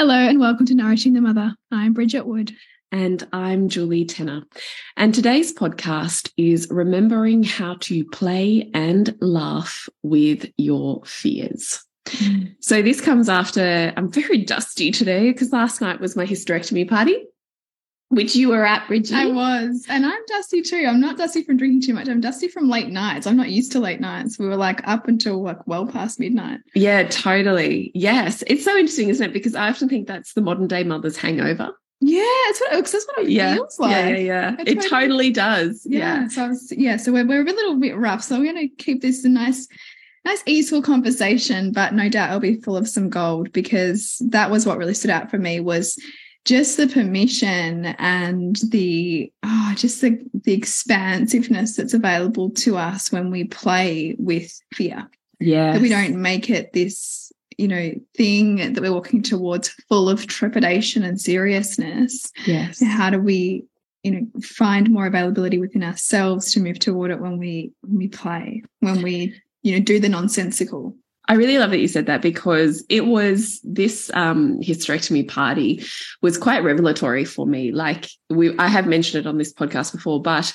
Hello, and welcome to Nourishing the Mother. I'm Bridget Wood. And I'm Julie Tenner. And today's podcast is remembering how to play and laugh with your fears. Mm. So, this comes after I'm very dusty today because last night was my hysterectomy party which you were at, Bridget. I was. And I'm dusty too. I'm not dusty from drinking too much. I'm dusty from late nights. I'm not used to late nights. We were like up until like well past midnight. Yeah, totally. Yes. It's so interesting, isn't it? Because I often think that's the modern day mother's hangover. Yeah, it's what, that's what it yeah. feels like. Yeah, yeah, yeah. It, it totally, does. Yeah. yeah. So was, yeah, so we're, we're a little bit rough. So we're going to keep this a nice nice easeful conversation but no doubt it'll be full of some gold because that was what really stood out for me was just the permission and the oh, just the, the expansiveness that's available to us when we play with fear. Yeah. That we don't make it this, you know, thing that we're walking towards full of trepidation and seriousness. Yes. How do we, you know, find more availability within ourselves to move toward it when we when we play, when we, you know, do the nonsensical. I really love that you said that because it was this um, hysterectomy party was quite revelatory for me. Like we, I have mentioned it on this podcast before, but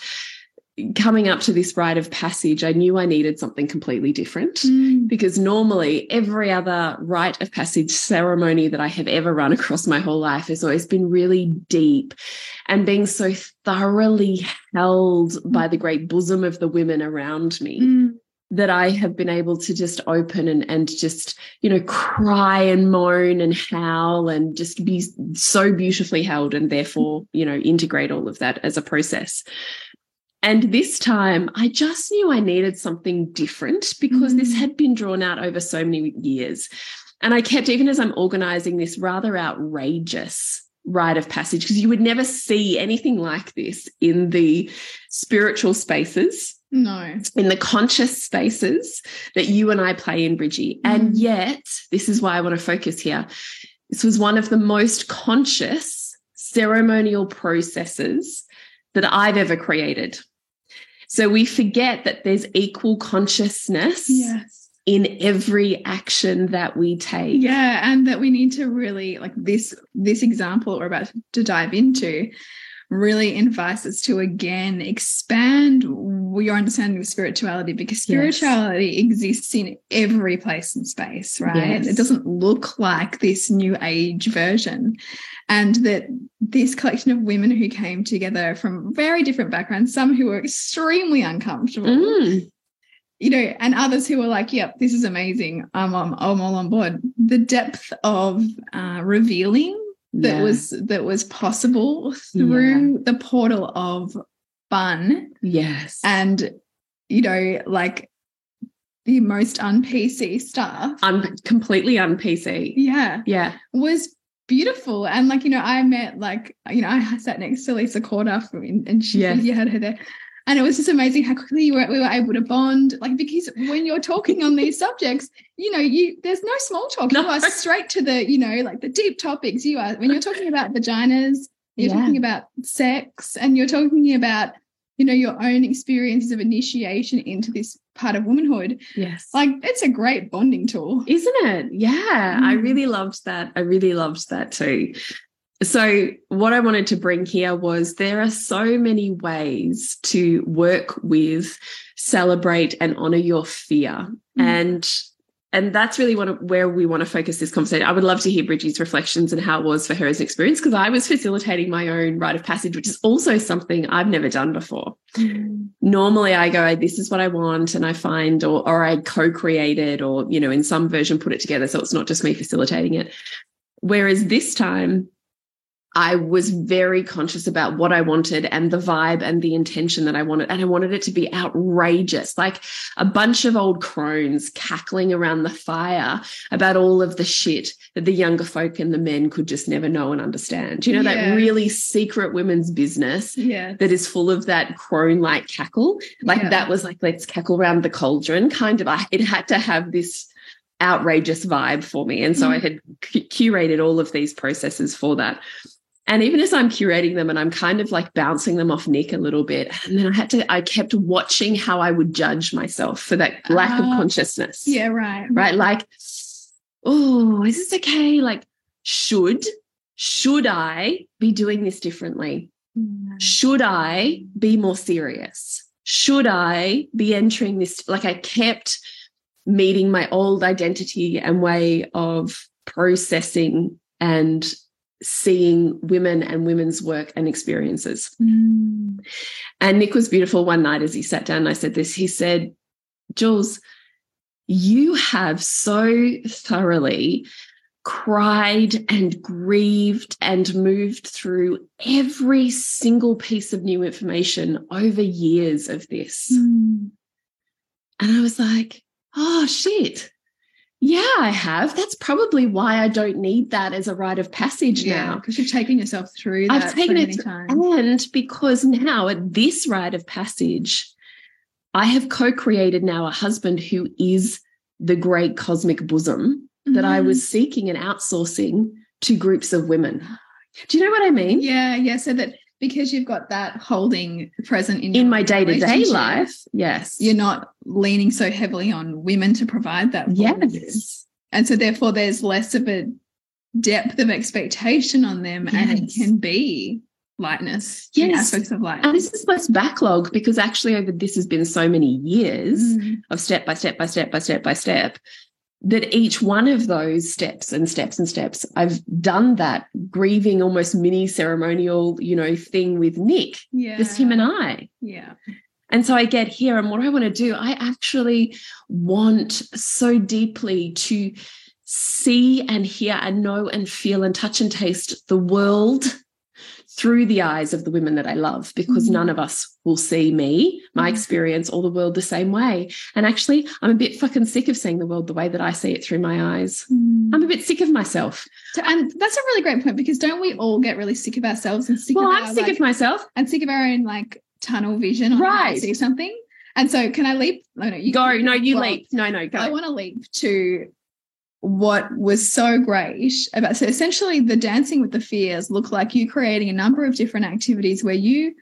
coming up to this rite of passage, I knew I needed something completely different mm. because normally every other rite of passage ceremony that I have ever run across my whole life has always been really deep and being so thoroughly held by the great bosom of the women around me. Mm that I have been able to just open and, and just, you know, cry and moan and howl and just be so beautifully held and therefore, you know, integrate all of that as a process. And this time I just knew I needed something different because mm. this had been drawn out over so many years. And I kept, even as I'm organizing this rather outrageous rite of passage, because you would never see anything like this in the spiritual spaces no. In the conscious spaces that you and I play in Bridgie. Mm. And yet, this is why I want to focus here. This was one of the most conscious ceremonial processes that I've ever created. So we forget that there's equal consciousness. Yes in every action that we take. Yeah, and that we need to really like this this example we're about to dive into really invites us to again expand your understanding of spirituality because spirituality yes. exists in every place and space, right? Yes. It doesn't look like this new age version. And that this collection of women who came together from very different backgrounds, some who were extremely uncomfortable. Mm. You know, and others who were like, "Yep, this is amazing. I'm, I'm, I'm all on board." The depth of uh, revealing that yeah. was that was possible through yeah. the portal of fun. Yes. And you know, like the most un-PC stuff. Un completely un-PC. Yeah. Yeah. Was beautiful. And like, you know, I met like, you know, I sat next to Lisa Corder and she yeah. you had her there. And it was just amazing how quickly we were, we were able to bond. Like because when you're talking on these subjects, you know, you there's no small talk. No. You are straight to the, you know, like the deep topics. You are when you're talking about vaginas, you're yeah. talking about sex, and you're talking about you know, your own experiences of initiation into this part of womanhood. Yes. Like it's a great bonding tool. Isn't it? Yeah. Mm. I really loved that. I really loved that too. So, what I wanted to bring here was there are so many ways to work with, celebrate, and honor your fear. Mm. And and that's really one of where we want to focus this conversation. I would love to hear Bridgie's reflections and how it was for her as an experience because I was facilitating my own rite of passage, which is also something I've never done before. Mm. Normally, I go, "This is what I want," and I find, or or I co-create it, or you know, in some version, put it together, so it's not just me facilitating it. Whereas this time, I was very conscious about what I wanted and the vibe and the intention that I wanted. And I wanted it to be outrageous, like a bunch of old crones cackling around the fire about all of the shit that the younger folk and the men could just never know and understand. You know, yeah. that really secret women's business yeah. that is full of that crone like cackle. Like yeah. that was like, let's cackle around the cauldron kind of. I, it had to have this outrageous vibe for me. And so mm. I had curated all of these processes for that. And even as I'm curating them and I'm kind of like bouncing them off Nick a little bit, and then I had to, I kept watching how I would judge myself for that lack uh, of ah, consciousness. Yeah, right. Right. Like, oh, is this okay? Like, should, should I be doing this differently? Mm. Should I be more serious? Should I be entering this? Like, I kept meeting my old identity and way of processing and seeing women and women's work and experiences. Mm. And Nick was beautiful one night as he sat down. I said this. He said, Jules, you have so thoroughly cried and grieved and moved through every single piece of new information over years of this. Mm. And I was like, oh, shit. Yeah, I have. That's probably why I don't need that as a rite of passage yeah, now. Because you've taken yourself through I've taken so it times. And because now at this rite of passage, I have co-created now a husband who is the great cosmic bosom mm. that I was mm-hmm. seeking and outsourcing to groups of women. Do you know what I mean? Yeah, yeah. So that because you've got that holding present in in my day-to-day life yes. you're not leaning so heavily on women to provide that yes. And so therefore there's less of a depth of expectation on them yes. and it can be lightness yes. aspects of life. And this is less backlog because actually over this has been so many years mm. of step by step by step by step by step that each one of those steps and steps and steps, I've done that grieving almost mini ceremonial, you know, thing with Nick, yeah. just him and I. Yeah. And so I get here, and what I want to do, I actually want so deeply to see and hear and know and feel and touch and taste the world through the eyes of the women that I love because mm. none of us will see me, my mm. experience, or the world the same way. And actually, I'm a bit fucking sick of seeing the world the way that I see it through my eyes. Mm. I'm a bit sick of myself. And that's a really great point because don't we all get really sick of ourselves and sick of well, of I'm sick like, of myself and sick of our own like tunnel vision on right. see something. And so, can I leap? No, no, you go. No, you well, leap. No, no, go. I want to leap to what was so great about so essentially the dancing with the fears look like you creating a number of different activities where you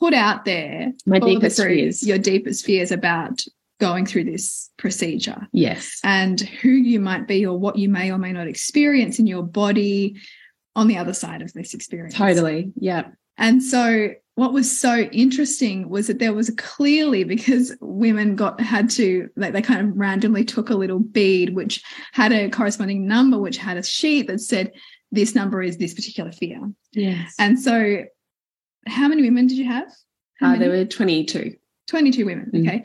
put out there my deepest the fears. your deepest fears about going through this procedure. Yes. And who you might be or what you may or may not experience in your body on the other side of this experience. Totally. Yeah and so what was so interesting was that there was clearly because women got had to like they kind of randomly took a little bead which had a corresponding number which had a sheet that said this number is this particular fear. Yes. And so how many women did you have? Uh, there were 22 22 women mm. okay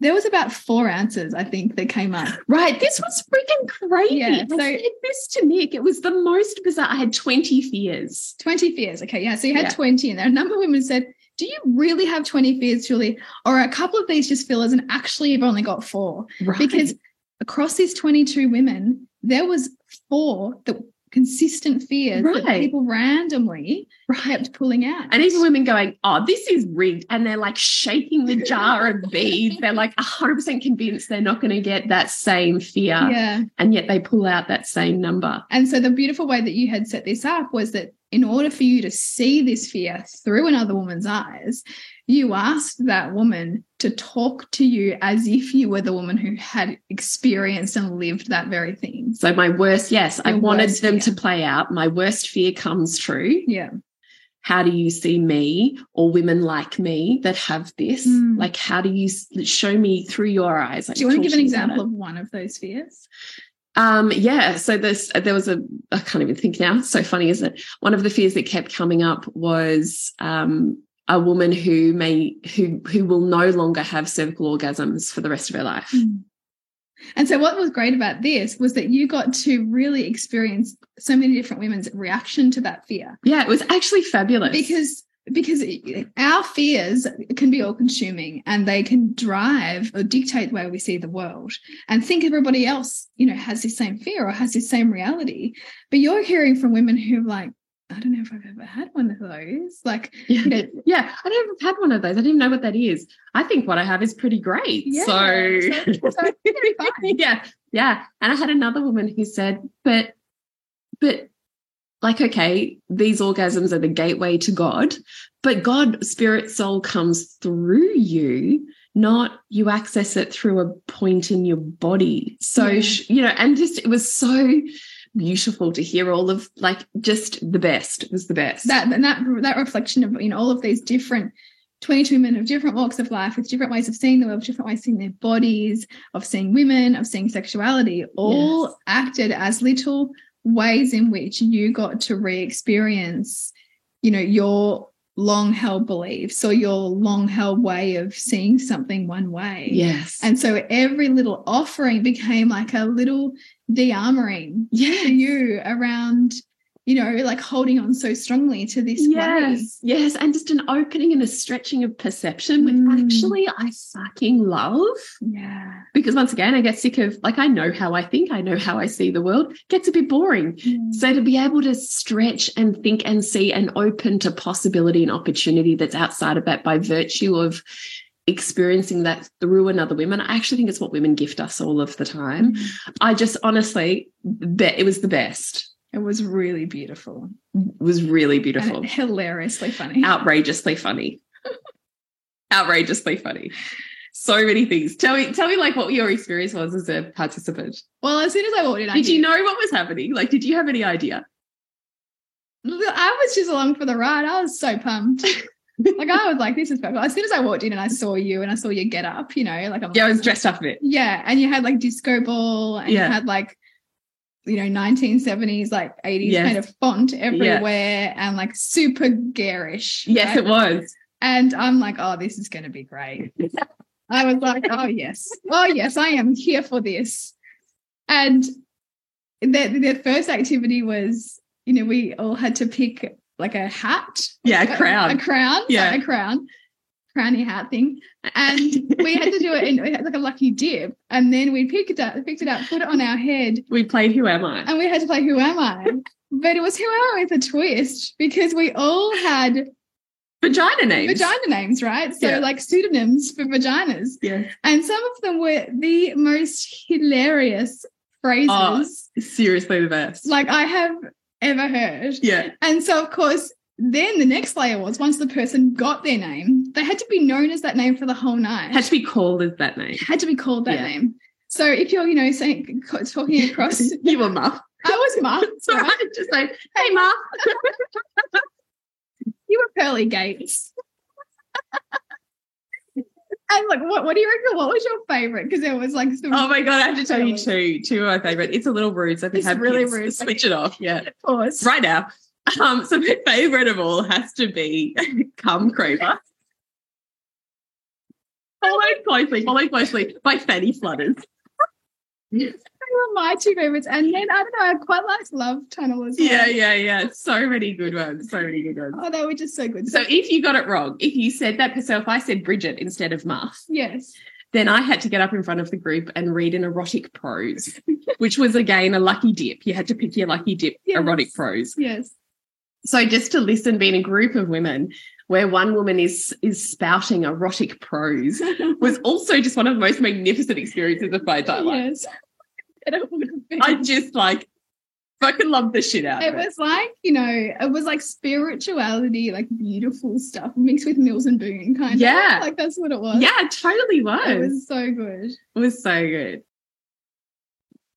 there was about four answers, I think, that came up. Right. This was freaking crazy. Yeah, so, I said this to Nick. It was the most bizarre. I had 20 fears. 20 fears. Okay. Yeah. So you had yeah. 20 and there. A number of women said, Do you really have 20 fears, Julie? Or a couple of these just fillers and actually you've only got four? Right. Because across these 22 women, there was four that consistent fears right. that people randomly right. kept pulling out. And even women going, oh, this is rigged. And they're like shaking the jar of beads. They're like 100% convinced they're not going to get that same fear. Yeah. And yet they pull out that same number. And so the beautiful way that you had set this up was that in order for you to see this fear through another woman's eyes, you asked that woman to talk to you as if you were the woman who had experienced and lived that very thing. So my worst, yes, Your I wanted them fear. to play out. My worst fear comes true. Yeah. How do you see me or women like me that have this? Mm. Like, how do you show me through your eyes? Like, do you want to give an example of one of those fears? Um, yeah. So this, there was a, I can't even think now. So funny, isn't it? One of the fears that kept coming up was, um, a woman who may who who will no longer have cervical orgasms for the rest of her life. Mm. And so what was great about this was that you got to really experience so many different women's reaction to that fear. Yeah, it was actually fabulous. Because because our fears can be all consuming and they can drive or dictate the way we see the world and think everybody else you know has the same fear or has the same reality but you're hearing from women who like I don't know if I've ever had one of those. Like, yeah, you know, yeah, I never had one of those. I didn't even know what that is. I think what I have is pretty great. Yeah, so, so, so yeah, yeah. And I had another woman who said, but, but like, okay, these orgasms are the gateway to God, but God, spirit, soul comes through you, not you access it through a point in your body. So, yeah. you know, and just it was so beautiful to hear all of like just the best. It was the best. That and that that reflection of you know all of these different 22 women of different walks of life with different ways of seeing the world, different ways of seeing their bodies, of seeing women, of seeing sexuality, all yes. acted as little ways in which you got to re-experience, you know, your long held beliefs or your long held way of seeing something one way. Yes. And so every little offering became like a little de-armoring yes. for you around you know, like holding on so strongly to this yes, way. Yes, and just an opening and a stretching of perception, which mm. actually I fucking love. Yeah. Because once again, I get sick of like I know how I think, I know how I see the world. It gets a bit boring. Mm. So to be able to stretch and think and see and open to possibility and opportunity that's outside of that by virtue of experiencing that through another woman. I actually think it's what women gift us all of the time. Mm. I just honestly bet it was the best. It was really beautiful. It was really beautiful. And hilariously funny. Outrageously funny. Outrageously funny. So many things. Tell me, tell me like what your experience was as a participant. Well, as soon as I walked in, I did you know what was happening? Like, did you have any idea? I was just along for the ride. I was so pumped. like I was like, this is perfect. As soon as I walked in and I saw you and I saw you get up, you know, like I'm yeah, like, I was dressed up a bit. Yeah, and you had like disco ball and yeah. you had like you know 1970s like 80s yes. kind of font everywhere yeah. and like super garish yes right? it was. And i'm like oh this is going to be great. I was like oh yes. Oh yes i am here for this. And the, the first activity was you know we all had to pick like a hat. Yeah a crown a, a crown? Yeah a crown crowny hat thing. And we had to do it in like a lucky dip. And then we picked it up, picked it up, put it on our head. We played Who Am I? And we had to play Who Am I? but it was Who Am I with a twist because we all had vagina names. Vagina names, right? So yeah. like pseudonyms for vaginas. Yeah. And some of them were the most hilarious phrases. Oh, seriously the best. Like I have ever heard. Yeah. And so of course then the next layer was once the person got their name, they had to be known as that name for the whole night. Had to be called as that name. Had to be called that yeah. name. So if you're, you know, saying talking across, you were Muff. I was Muff. so right? I just say, "Hey, Muff." you were Pearly Gates. And like, what, what do you reckon? What was your favorite? Because it was like, some oh my god, I have to tell you two. Two of my favorite. It's a little rude, so I if you have really rude. Switch it off. Yeah, pause right now. Um, so my favorite of all has to be Cum Creeper. Followed closely, followed closely by Fanny Flutters. They were my two favorites. And then I don't know, I quite liked Love Tunnel as well. Yeah, yeah, yeah. So many good ones. So many good ones. Oh, they were just so good. So if you got it wrong, if you said that so if I said Bridget instead of Muff. Yes. Then I had to get up in front of the group and read an erotic prose, which was again a lucky dip. You had to pick your lucky dip yes. erotic prose. Yes. So just to listen, being a group of women where one woman is is spouting erotic prose was also just one of the most magnificent experiences of my entire life. Yes. I just like fucking love the shit out it of it. was like you know it was like spirituality like beautiful stuff mixed with Mills and Boon kind Yeah. of Yeah, like that's what it was Yeah, it totally was. it was so good it was so good.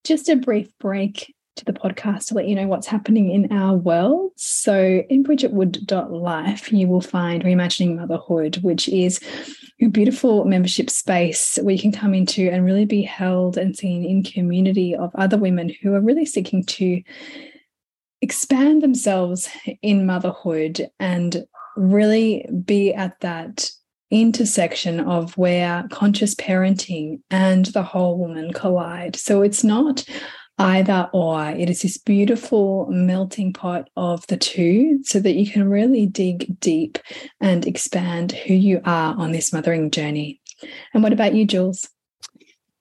just a brief break to the podcast to let you know what's happening in our world. So, in bridgetwood.life, you will find Reimagining Motherhood, which is a beautiful membership space where you can come into and really be held and seen in community of other women who are really seeking to expand themselves in motherhood and really be at that intersection of where conscious parenting and the whole woman collide. So it's not either or, it is this beautiful melting pot of the two so that you can really dig deep and expand who you are on this mothering journey. And what about you, Jules?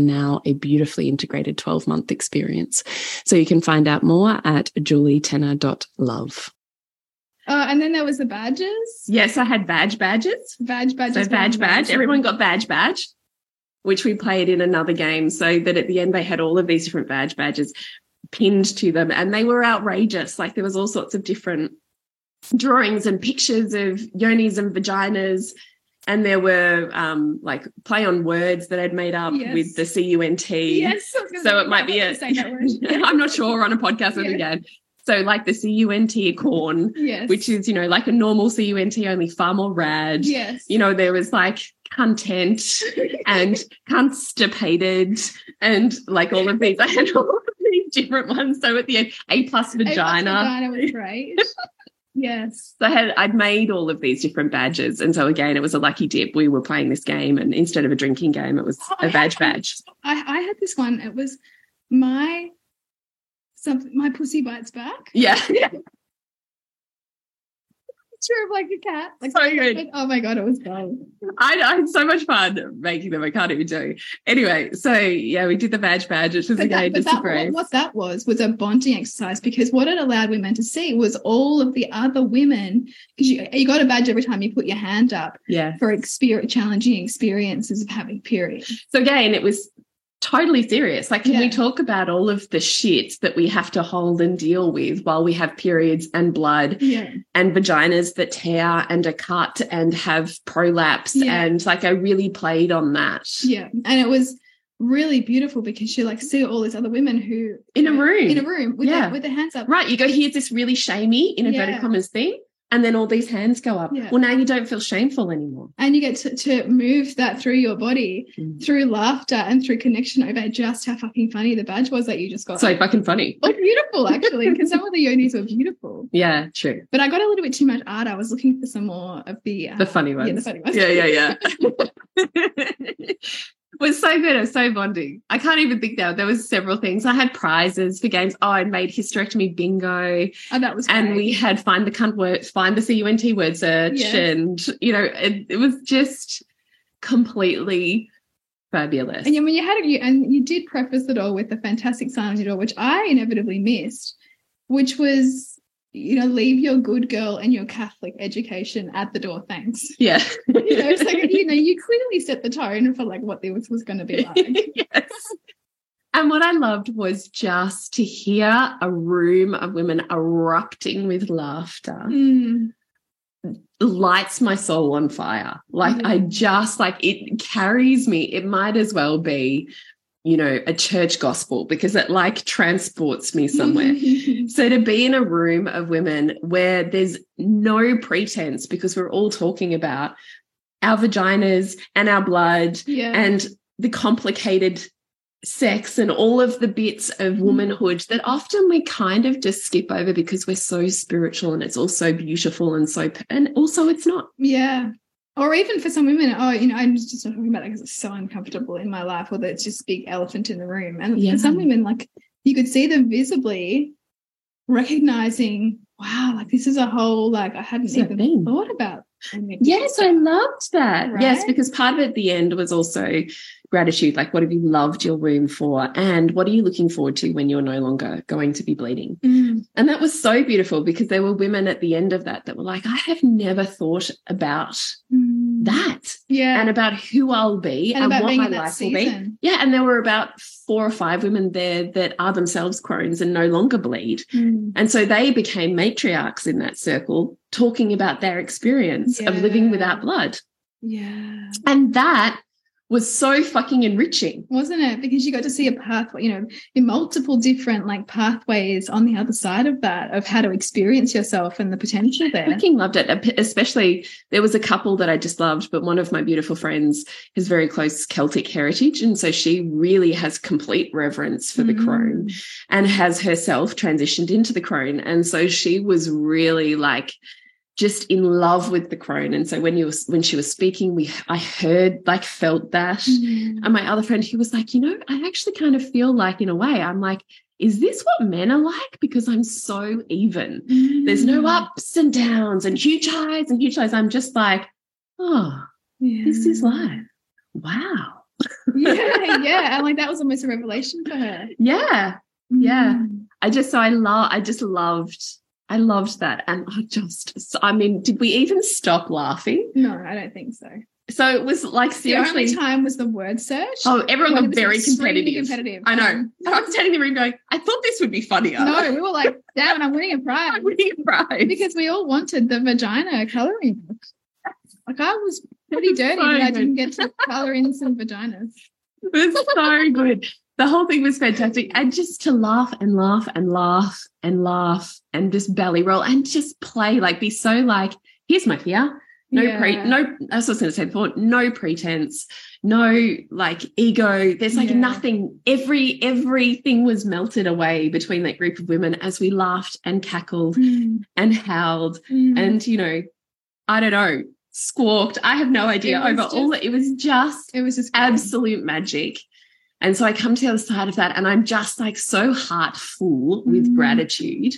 now a beautifully integrated 12 month experience. So you can find out more at julietenner.love. uh, and then there was the badges Yes, I had badge badges. badge badges So badge were badge. Everyone got badge badge, which we played in another game. So that at the end they had all of these different badge badges pinned to them, and they were outrageous. Like there was all sorts of different drawings and pictures of yonis and vaginas. And there were um, like play on words that I'd made up Yes. with the C U N T. yes I was gonna So it might be a. was gonna say that word. I'm not sure. On a podcast Yeah. again. So like the C U N T corn, yes which is you know like a normal C U N T, only far more rad yes you know, there was like content and constipated and like all of these. I had all of these different ones. So at the end, A plus A plus vagina. vagina was great yes So I had I'd made all of these different badges. And so again, it was a lucky dip. We were playing this game and instead of a drinking game, it was Oh, a badge had- badge. I, I had this one. It was my something. My pussy bites back. Yeah. Of like a cat. Like So good. Oh my god, it was fun. I, I had so much fun making them. I can't even do. Anyway, so yeah, we did the badge badge, which was But, again that, just that, what, what that was was a bonding exercise because what it allowed women to see was all of the other women because you, you got a badge every time you put your hand up Yeah. for experience, challenging experiences of having periods. So again, it was totally serious. Like, can we talk about all of the shit that we have to hold and deal with while we have periods and blood Yeah, and vaginas that tear and are cut and have prolapse? Yeah. And like, I really played on that yeah, and it was really beautiful because you like see all these other women who in a room. in a room with Yeah. their, with their hands up. Right. You go, here's this really shamey, in inverted Yeah. commas thing. And then all these hands go up. Yeah. Well, now you don't feel shameful anymore. and you get to, to move that through your body Mm. through laughter and through connection over just how fucking funny the badge was that you just got. So fucking funny. or beautiful actually, because some of the yonis were beautiful. Yeah, true. But I got a little bit too much art. I was looking for some more of the uh, The funny ones. Yeah, the funny ones. Yeah, yeah, yeah. was so good. It was so bonding. I can't even think now. There was several things. I had prizes for games. Oh, I made hysterectomy bingo, oh, that was and great. we had find the cunt word, find the cunt word search, Yes. and you know, it, it was just completely fabulous. And yeah, when you had it, you and you did preface it all with the fantastic your door, which I inevitably missed, which was you know leave your good girl and your Catholic education at the door. Thanks. yeah, You know, it's like you know you clearly set the tone for like what this was going to be like. yes. And what I loved was just to hear a room of women erupting with laughter. Mm. lights my soul on fire. Like I just like it carries me. It might as well be, you know, a church gospel because it like transports me somewhere. so to be in a room of women where there's no pretense because we're all talking about our vaginas and our blood yeah. and the complicated sex and all of the bits of Mm. womanhood that often we kind of just skip over because we're so spiritual and it's all so beautiful and so and also it's not Yeah. Or even for some women, oh, you know, I'm just not talking about it because it's so uncomfortable in my life, or that it's just big elephant in the room. And Yeah. for some women, like you could see them visibly recognizing, wow, like this is a whole like I hadn't It's even thought about. Yes, I loved that. Yes, because part of it at the end was also gratitude. Like, what have you loved your womb for? And what are you looking forward to when you're no longer going to be bleeding? Mm. And that was so beautiful because there were women at the end of that that were like, I have never thought about Mm. that Yeah. and about who I'll be And and, what my life will be. Yeah. And there were about four or five women there that are themselves crones and no longer bleed. Mm. And so they became matriarchs in that circle, talking about their experience of living without blood. Yeah. And that was so fucking enriching. Wasn't it? Because you got to see a pathway, you know, in multiple different like pathways on the other side of that, of how to experience yourself and the potential I there. fucking loved it. Especially there was a couple that I just loved, but one of my beautiful friends has very close Celtic heritage. And so she really has complete reverence for the Mm. crone and has herself transitioned into the crone. And so she was really like just in love with the crone. And so when you was when she was speaking, we I heard like felt that. Mm. And my other friend, he was like, you know, I actually kind of feel like in a way, I'm like, is this what men are like? Because I'm so even. There's no Mm. ups and downs and huge highs and huge lows. I'm just like, oh, this is life. Wow. yeah, yeah. And like that was almost a revelation for her. Yeah. Yeah. Mm. I just so I love I just loved I loved that. And I just, I mean, did we even stop laughing? No, I don't think so. So it was like The only time was the word search. Oh, everyone got was very competitive. competitive. I know. Um, I was standing in the room going, I thought this would be funnier. no, we were like, damn, I'm winning a prize. I'm winning a prize. because we all wanted the vagina coloring book. Like I was pretty dirty so I didn't get to color in some vaginas. It was so good. The whole thing was fantastic. And just to laugh and laugh and laugh and laugh and just belly roll and just play, like be so like, here's my fear. No pre Yeah. no as I was gonna say before, no pretense, no like ego. There's like Yeah. nothing, every everything was melted away between that group of women as we laughed and cackled Mm, and howled mm. and you know, I don't know, squawked. I have no idea over all just- it was just it was just absolute magic. And so I come to the other side of that and I'm just like so heart full with Mm. gratitude,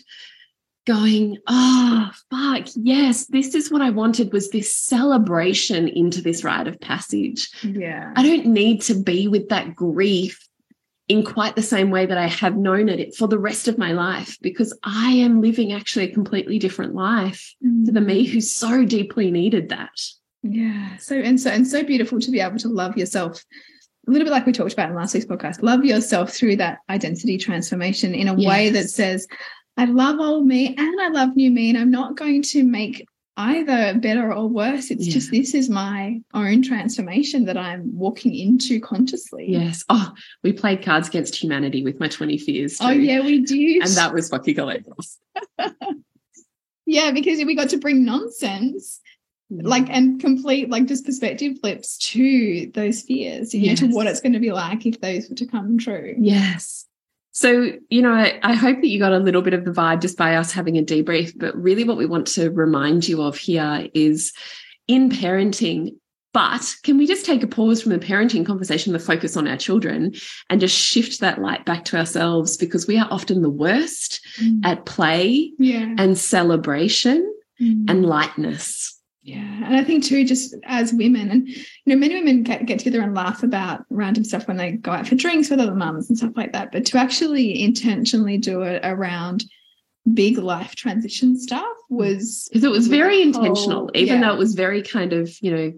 going, oh, fuck, yes, this is what I wanted was this celebration into this rite of passage. Yeah. I don't need to be with that grief in quite the same way that I have known it for the rest of my life because I am living actually a completely different life to the me who so deeply needed that. Yeah. So and so and so beautiful to be able to love yourself. A little bit like we talked about in last week's podcast. Love yourself through that identity transformation in a way that says, I love old me and I love new me, and I'm not going to make either better or worse. It's Yeah. just this is my own transformation that I'm walking into consciously. Yes. Oh, we played Cards Against Humanity with my 20 fears. Oh yeah, we did. And that was fucking hilarious. yeah, because we got to bring nonsense like and complete like just perspective flips to those fears you know to what it's going to be like if those were to come true Yes. So, you know, I, I hope that you got a little bit of the vibe just by us having a debrief. But really, what we want to remind you of here is in parenting. But can we just take a pause from the parenting conversation, the focus on our children, and just shift that light back to ourselves because we are often the worst at play yeah and celebration Mm. and lightness. Yeah and i think too just as women and you know many women get, get together and laugh about random stuff when they go out for drinks with other mums and stuff like that but to actually intentionally do it around big life transition stuff mm. was because it was very whole- intentional even yeah. though it was very kind of you know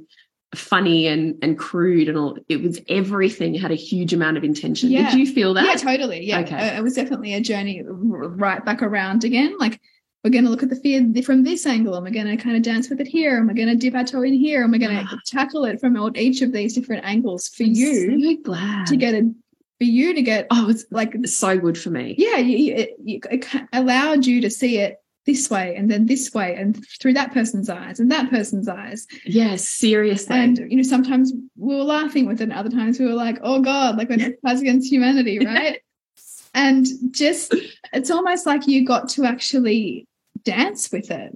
funny and and crude and all it was everything had a huge amount of intention Yeah. did you feel that Yeah, totally. Yeah, Okay. It was definitely a journey right back around again. Like we're going to look at the fear from this angle, and we're going to kind of dance with it here, and we're going to dip our toe in here, and we're going to ah. tackle it from each of these different angles for I'm you so glad. to get a for you to get oh it's like so good for me. Yeah, you, you, it, you, it allowed you to see it this way and then this way and through that person's eyes and that person's eyes. Yes seriously. And you know sometimes we were laughing with it and other times we were like oh god like when it was against humanity right? And just it's almost like you got to actually dance with it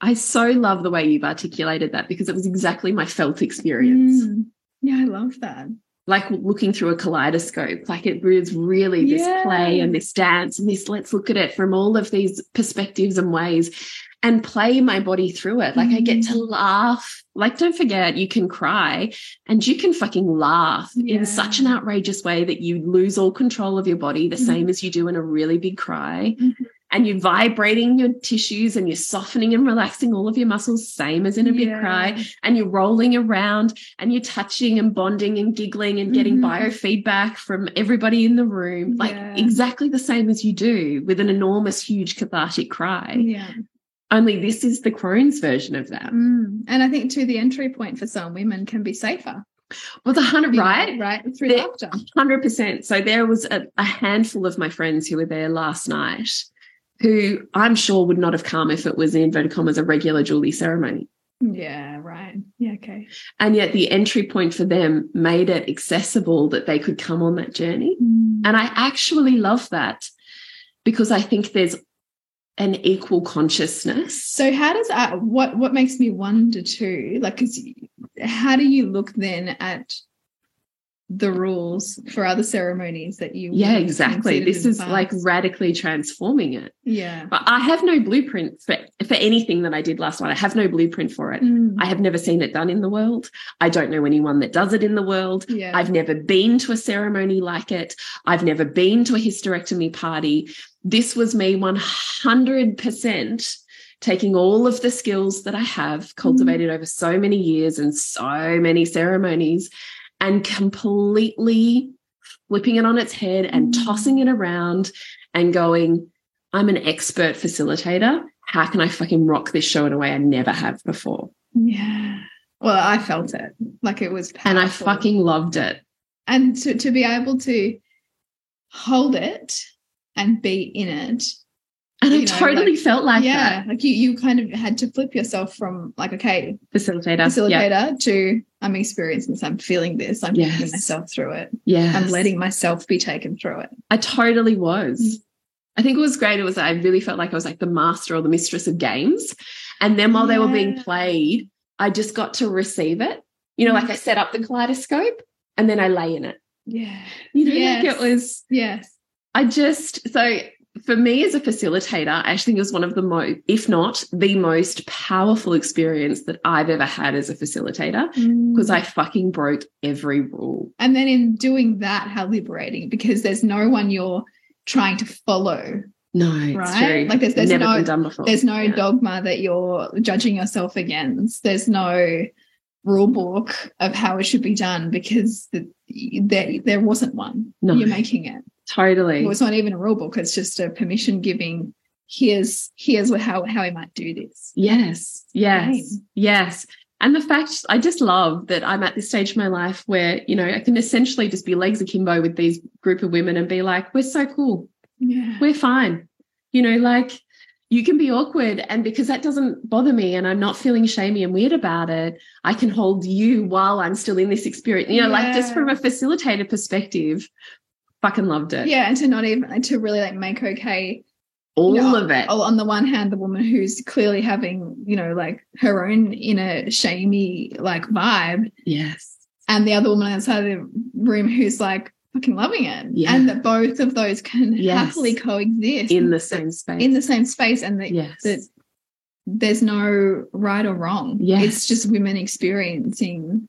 i so love the way you've articulated that because it was exactly my felt experience Mm. yeah i love that like looking through a kaleidoscope. Like it was really this Yeah. play and this dance and this let's look at it from all of these perspectives and ways and play my body through it. Like I get to Mm. laugh. Like, don't forget, you can cry and you can fucking laugh Yeah. in such an outrageous way that you lose all control of your body, the Mhm. same as you do in a really big cry. Mhm. And you're vibrating your tissues and you're softening and relaxing all of your muscles, same as in a big cry. And you're rolling around and you're touching and bonding and giggling and getting Mhm. biofeedback from everybody in the room. Like Yeah. exactly the same as you do with an enormous, huge cathartic cry. Yeah. Only this is the crone's version of that. Mm. And I think too, the entry point for some women can be safer. Well, the hundred right, right through laughter, hundred percent. So there was a, a handful of my friends who were there last night, who I'm sure would not have come if it was in inverted commas a regular Julie ceremony. Yeah. Right. Yeah. Okay. And yet the entry point for them made it accessible that they could come on that journey. Mm. And I actually love that because I think there's an equal consciousness. So how does that what what makes me wonder too? Like, 'cause how do you look then at the rules for other ceremonies that you yeah, exactly. This is like radically transforming it. yeah. But I have no blueprint for, for anything that I did last night. I have no blueprint for it. Mm. I have never seen it done in the world. I don't know anyone that does it in the world. yeah. I've never been to a ceremony like it. I've never been to a hysterectomy party. This was me 100% taking all of the skills that I have cultivated over so many years and so many ceremonies and completely flipping it on its head and Mm. tossing it around and going, I'm an expert facilitator. How can I fucking rock this show in a way I never have before? yeah. Well, I felt it. Like it was And I fucking loved it. and to, to be able to hold it and be in it And I know, totally like- felt like yeah that. like you you kind of had to flip yourself from like okay Facilitator. Yeah. facilitator to i'm experiencing this i'm feeling this i'm taking myself through it Yeah. i'm letting myself be taken through it I totally was. Mm. I think it was great. It was I really felt like I was like the master or the mistress of games. And then while they were being played, I just got to receive it. You know, like I set up the kaleidoscope and then I lay in it. yeah You know, Yes. like it was yes I just so for me as a facilitator, I actually think it was one of the most, if not the most powerful experience that I've ever had as a facilitator because Mm. I fucking broke every rule. and then in doing that how liberating because there's no one you're trying to follow No, it's Right? Like there's- there's never no- been done before. there's no Yeah. dogma that you're judging yourself against there's no rule book of how it should be done because the, there there wasn't one No. you're making it totally. well, it's not even a rule book it's just a permission giving here's here's how how we might do this Yes, yes, Right. yes. And the fact I just love that I'm at this stage of my life where, you know, I can essentially just be legs akimbo with these group of women and be like, we're so cool. yeah We're fine. You know, like you can be awkward. And because that doesn't bother me and I'm not feeling shamey and weird about it, I can hold you while I'm still in this experience. You know, like just from a facilitator perspective, fucking loved it. yeah and to not even to really like make okay All you know, of it. oh, on the one hand the woman who's clearly having you know like her own inner shamey like vibe Yes. and the other woman outside of the room who's like fucking loving it Yeah. and that both of those can Yes. happily coexist In the same space. in the same space and that, yes. that there's no right or wrong Yes. it's just women experiencing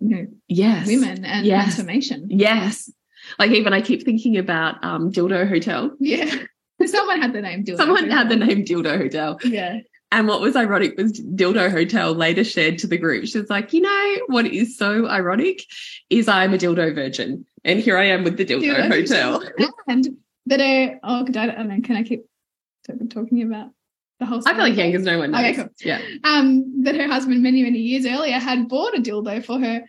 you know yes. women and Yes. transformation Yes. Like even I keep thinking about um Dildo Hotel. yeah someone had the name Dildo Someone had the name Dildo Hotel. yeah And what was ironic was Dildo Hotel later shared to the group. She was like, you know, what is so ironic is I'm a dildo virgin. And here I am with the Dildo, Dildo Hotel. and that are oh could I, I mean, can I keep talking about the whole I feel like story? yeah, because no one knows. Okay, cool. Yeah. um that her husband many many years earlier had bought a dildo for her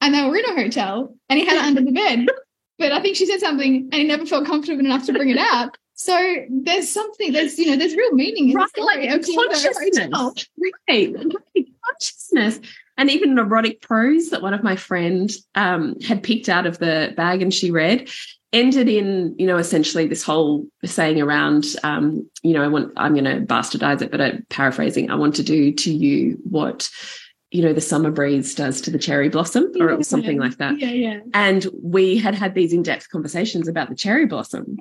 and they were in a hotel and he had it under the bed but i think she said something and he never felt comfortable enough to bring it out so there's something there's you know there's real meaning in Right, the story like of Dildo Hotel. consciousness. Right. right, Consciousness. And even erotic prose that one of my friends um, had picked out of the bag and she read ended in, you know, essentially this whole saying around, um, you know, I want, I'm going to bastardize it, but I'm paraphrasing, I want to do to you what you know, the summer breeze does to the cherry blossom, or it was something like that. Yeah, yeah. And we had had these in depth conversations about the cherry blossom.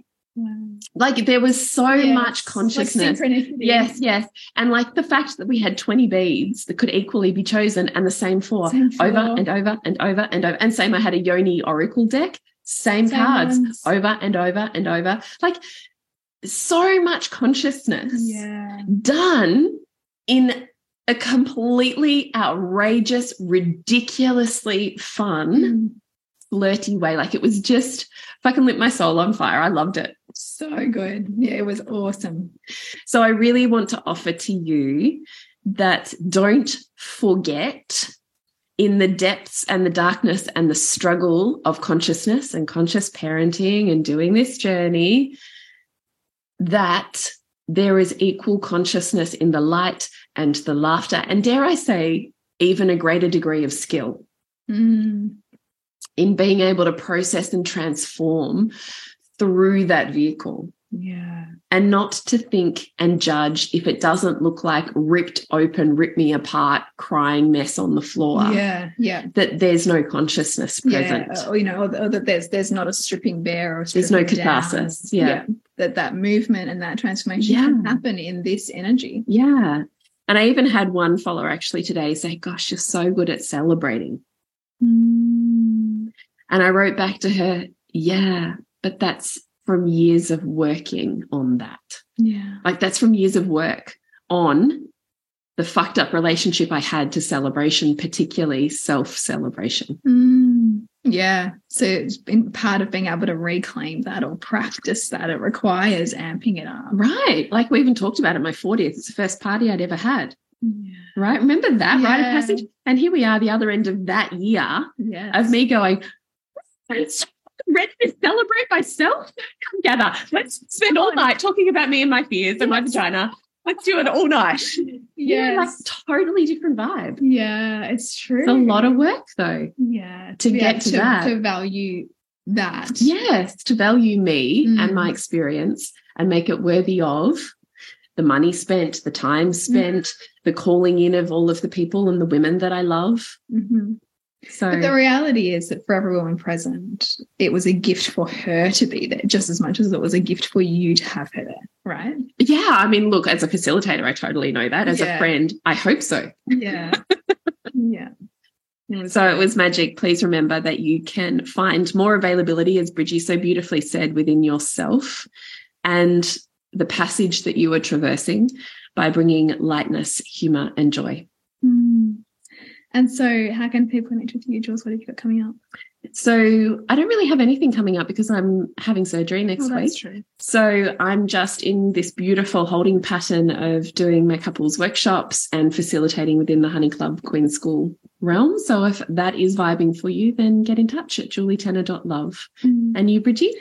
Like there was so Yes, much consciousness. Like. Yes, yes. And like the fact that we had 20 beads that could equally be chosen and the same four Same over and over and over and over. And same, I had a Yoni Oracle deck, same, Same cards ones. over and over and over. Like so much consciousness Yeah. done in a completely outrageous, ridiculously fun, Mm. flirty way. Like it was just fucking lit my soul on fire. I loved it. So good. Yeah, it was awesome. So I really want to offer to you that don't forget in the depths and the darkness and the struggle of consciousness and conscious parenting and doing this journey that there is equal consciousness in the light and the laughter and dare I say even a greater degree of skill Mm. in being able to process and transform through that vehicle Yeah. and not to think and judge if it doesn't look like ripped open, rip me apart, crying mess on the floor. Yeah. Yeah. That there's no consciousness present. Yeah. Or, you know, or, or that there's there's not a stripping bare or a There's no stripping catharsis. Yeah. That that movement and that transformation Yeah. can happen in this energy. Yeah. And I even had one follower actually today say, Gosh, you're so good at celebrating. Mm. And I wrote back to her, Yeah, but that's from years of working on that. Yeah. Like that's from years of work on the fucked up relationship I had to celebration, particularly self celebration. Mm. Yeah. So it's been part of being able to reclaim that or practice that. It requires amping it up. Right. Like we even talked about at my 40th. It's the first party I'd ever had. Yeah. Right. Remember that rite of passage? And here we are, the other end of that year Yes. of me going, "It's ready to celebrate myself. Come gather. Let's spend all night talking about me and my fears and my vagina. Let's do it all night. Yeah, like totally different vibe. Yeah, it's true. It's a lot of work though. yeah to get able to that. to value that. Yes, to value me Mm. and my experience and make it worthy of the money spent, the time spent, the calling in of all of the people and the women that I love. Mhm. So But the reality is that for every woman present, it was a gift for her to be there just as much as it was a gift for you to have her there, right? yeah, I mean, look, as a facilitator, I totally know that. As Yeah. a friend, I hope so. Yeah. yeah. So it was magic. Please remember that you can find more availability, as Bridgie so beautifully said, within yourself and the passage that you are traversing by bringing lightness, humor, and joy. And so, how can people connect with you, Jules? What have you got coming up? So I don't really have anything coming up because I'm having surgery next Oh, week. true. So I'm just in this beautiful holding pattern of doing my couples workshops and facilitating within the Honey Club Queen School realm. So if that is vibing for you, then get in touch at julietenner.love. Mm. And you, Bridgie?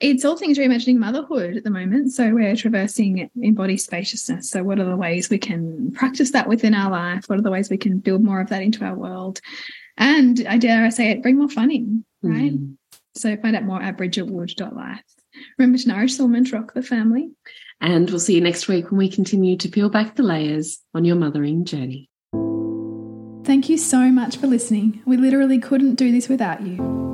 It's all things reimagining motherhood at the moment. So we're traversing embodied spaciousness. So what are the ways we can practice that within our life? What are the ways we can build more of that into our world? And I dare I say it, bring more fun in, right? Mm. So find out more at bridgetwood.life. Remember to nourish the woman, to rock the family. And we'll see you next week when we continue to peel back the layers on your mothering journey. Thank you so much for listening. We literally couldn't do this without you.